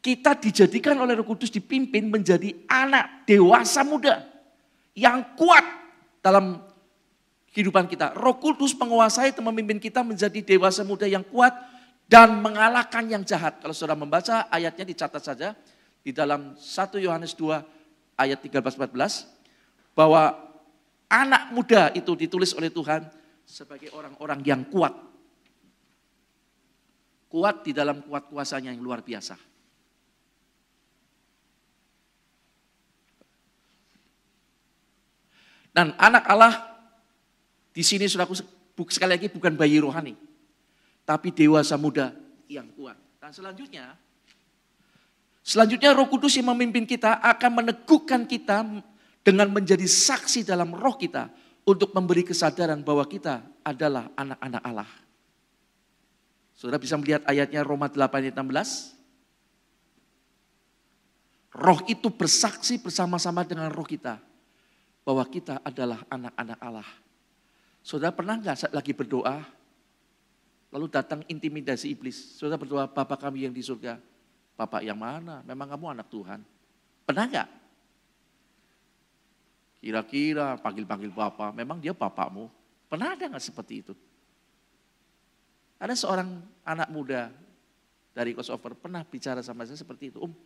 Kita dijadikan oleh roh kudus dipimpin menjadi anak dewasa muda. Yang kuat dalam kehidupan kita. Roh Kudus menguasai itu memimpin kita menjadi dewasa muda yang kuat dan mengalahkan yang jahat. Kalau saudara membaca ayatnya dicatat saja di dalam 1 Yohanes 2 ayat 13-14 bahwa anak muda itu ditulis oleh Tuhan sebagai orang-orang yang kuat. Kuat di dalam kuat kuasanya yang luar biasa. Dan anak Allah di sini sudah sekali lagi bukan bayi rohani, tapi dewasa muda yang kuat. Dan selanjutnya, selanjutnya Roh Kudus yang memimpin kita akan meneguhkan kita dengan menjadi saksi dalam roh kita untuk memberi kesadaran bahwa kita adalah anak-anak Allah. Saudara bisa melihat ayatnya Roma 8 ayat 16. Roh itu bersaksi bersama-sama dengan roh kita bahwa kita adalah anak-anak Allah. Saudara pernah nggak lagi berdoa, lalu datang intimidasi iblis. Saudara berdoa, Bapak kami yang di surga. Bapak yang mana? Memang kamu anak Tuhan. Pernah nggak? Kira-kira panggil-panggil Bapak, memang dia Bapakmu. Pernah ada nggak seperti itu? Ada seorang anak muda dari crossover pernah bicara sama saya seperti itu. Om,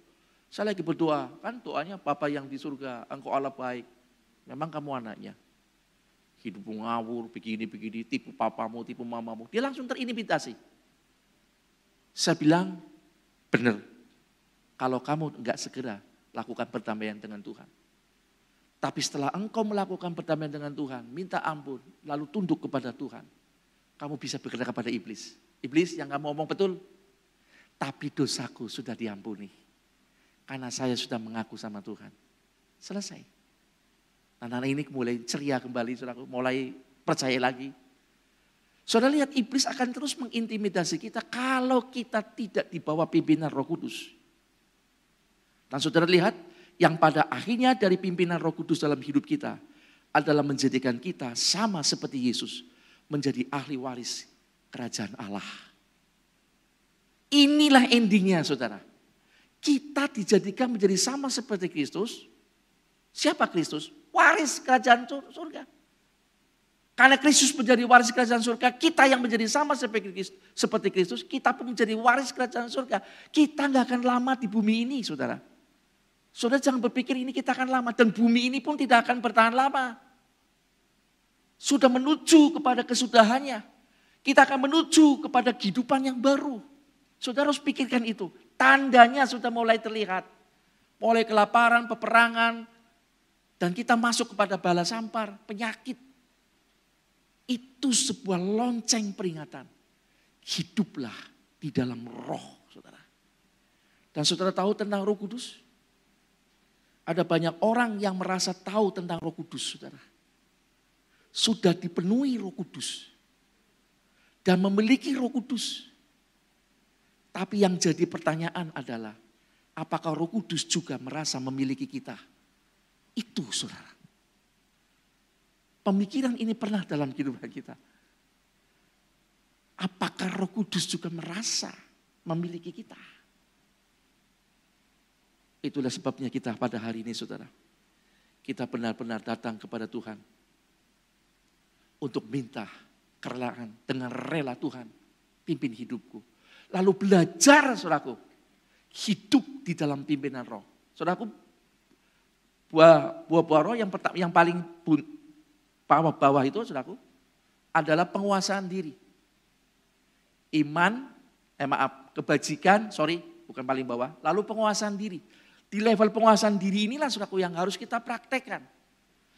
saya lagi berdoa, kan doanya Bapak yang di surga, engkau Allah baik. Memang kamu anaknya hidup ngawur, begini-begini, tipu papamu, tipu mamamu. Dia langsung terintimidasi. Saya bilang, benar. Kalau kamu enggak segera lakukan perdamaian dengan Tuhan. Tapi setelah engkau melakukan perdamaian dengan Tuhan, minta ampun, lalu tunduk kepada Tuhan. Kamu bisa berkata kepada iblis. Iblis yang kamu ngomong betul, tapi dosaku sudah diampuni. Karena saya sudah mengaku sama Tuhan. Selesai. Anak-anak ini mulai ceria kembali, saudara, mulai percaya lagi. Saudara lihat iblis akan terus mengintimidasi kita kalau kita tidak dibawa pimpinan roh kudus. Dan saudara lihat yang pada akhirnya dari pimpinan roh kudus dalam hidup kita adalah menjadikan kita sama seperti Yesus. Menjadi ahli waris kerajaan Allah. Inilah endingnya saudara. Kita dijadikan menjadi sama seperti Kristus. Siapa Kristus? Waris kerajaan surga. Karena Kristus menjadi waris kerajaan surga, kita yang menjadi sama seperti Kristus, kita pun menjadi waris kerajaan surga. Kita nggak akan lama di bumi ini, saudara. Saudara jangan berpikir ini kita akan lama, dan bumi ini pun tidak akan bertahan lama. Sudah menuju kepada kesudahannya. Kita akan menuju kepada kehidupan yang baru. Saudara harus pikirkan itu. Tandanya sudah mulai terlihat. Mulai kelaparan, peperangan, dan kita masuk kepada bala sampar, penyakit. Itu sebuah lonceng peringatan. Hiduplah di dalam roh, saudara. Dan saudara tahu tentang roh kudus? Ada banyak orang yang merasa tahu tentang roh kudus, saudara. Sudah dipenuhi roh kudus. Dan memiliki roh kudus. Tapi yang jadi pertanyaan adalah, apakah roh kudus juga merasa memiliki kita? Itu saudara. Pemikiran ini pernah dalam kehidupan kita. Apakah roh kudus juga merasa memiliki kita? Itulah sebabnya kita pada hari ini saudara. Kita benar-benar datang kepada Tuhan. Untuk minta kerelaan dengan rela Tuhan. Pimpin hidupku. Lalu belajar saudaraku. Hidup di dalam pimpinan roh. Saudaraku, buah buah, buah roh yang pertama yang paling bawah bawah itu saudaraku adalah penguasaan diri. Iman, eh maaf, kebajikan, sorry, bukan paling bawah. Lalu penguasaan diri. Di level penguasaan diri inilah saudaraku yang harus kita praktekkan.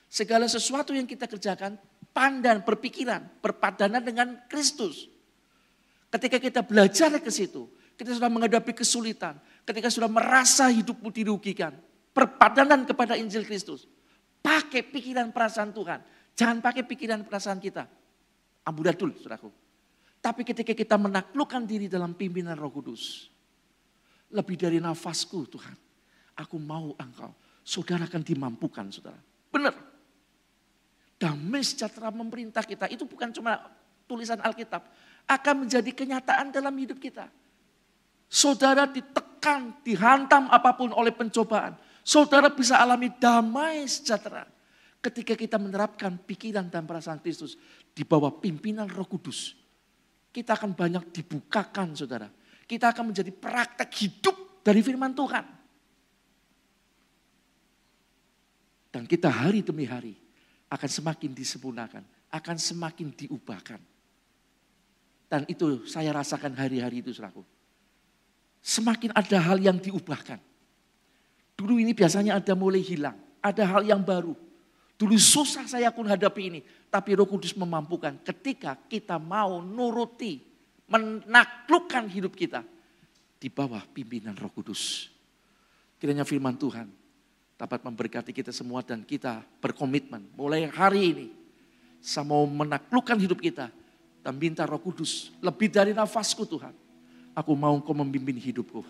Segala sesuatu yang kita kerjakan, pandan, berpikiran, berpadanan dengan Kristus. Ketika kita belajar ke situ, kita sudah menghadapi kesulitan, ketika sudah merasa hidupmu dirugikan, perpadanan kepada Injil Kristus. Pakai pikiran perasaan Tuhan. Jangan pakai pikiran perasaan kita. Amburadul, saudaraku. Tapi ketika kita menaklukkan diri dalam pimpinan roh kudus. Lebih dari nafasku Tuhan. Aku mau engkau. Saudara akan dimampukan saudara. Benar. Damai sejahtera memerintah kita. Itu bukan cuma tulisan Alkitab. Akan menjadi kenyataan dalam hidup kita. Saudara ditekan, dihantam apa pun oleh pencobaan. Saudara bisa alami damai sejahtera ketika kita menerapkan pikiran dan perasaan Kristus di bawah pimpinan Roh Kudus, kita akan banyak dibukakan, saudara. Kita akan menjadi praktek hidup dari firman Tuhan. Dan kita hari demi hari akan semakin disempurnakan, akan semakin diubahkan. Dan itu saya rasakan hari-hari itu, saudaraku. Semakin ada hal yang diubahkan. Dulu ini biasanya ada mulai hilang, ada hal yang baru. Dulu susah saya pun hadapi ini. Tapi roh kudus memampukan ketika kita mau nuruti, menaklukkan hidup kita. Di bawah pimpinan roh kudus. Kiranya firman Tuhan dapat memberkati kita semua dan kita berkomitmen. Mulai hari ini, saya mau menaklukkan hidup kita. Dan minta roh kudus, lebih dari nafasku Tuhan. Aku mau engkau membimbing hidupku.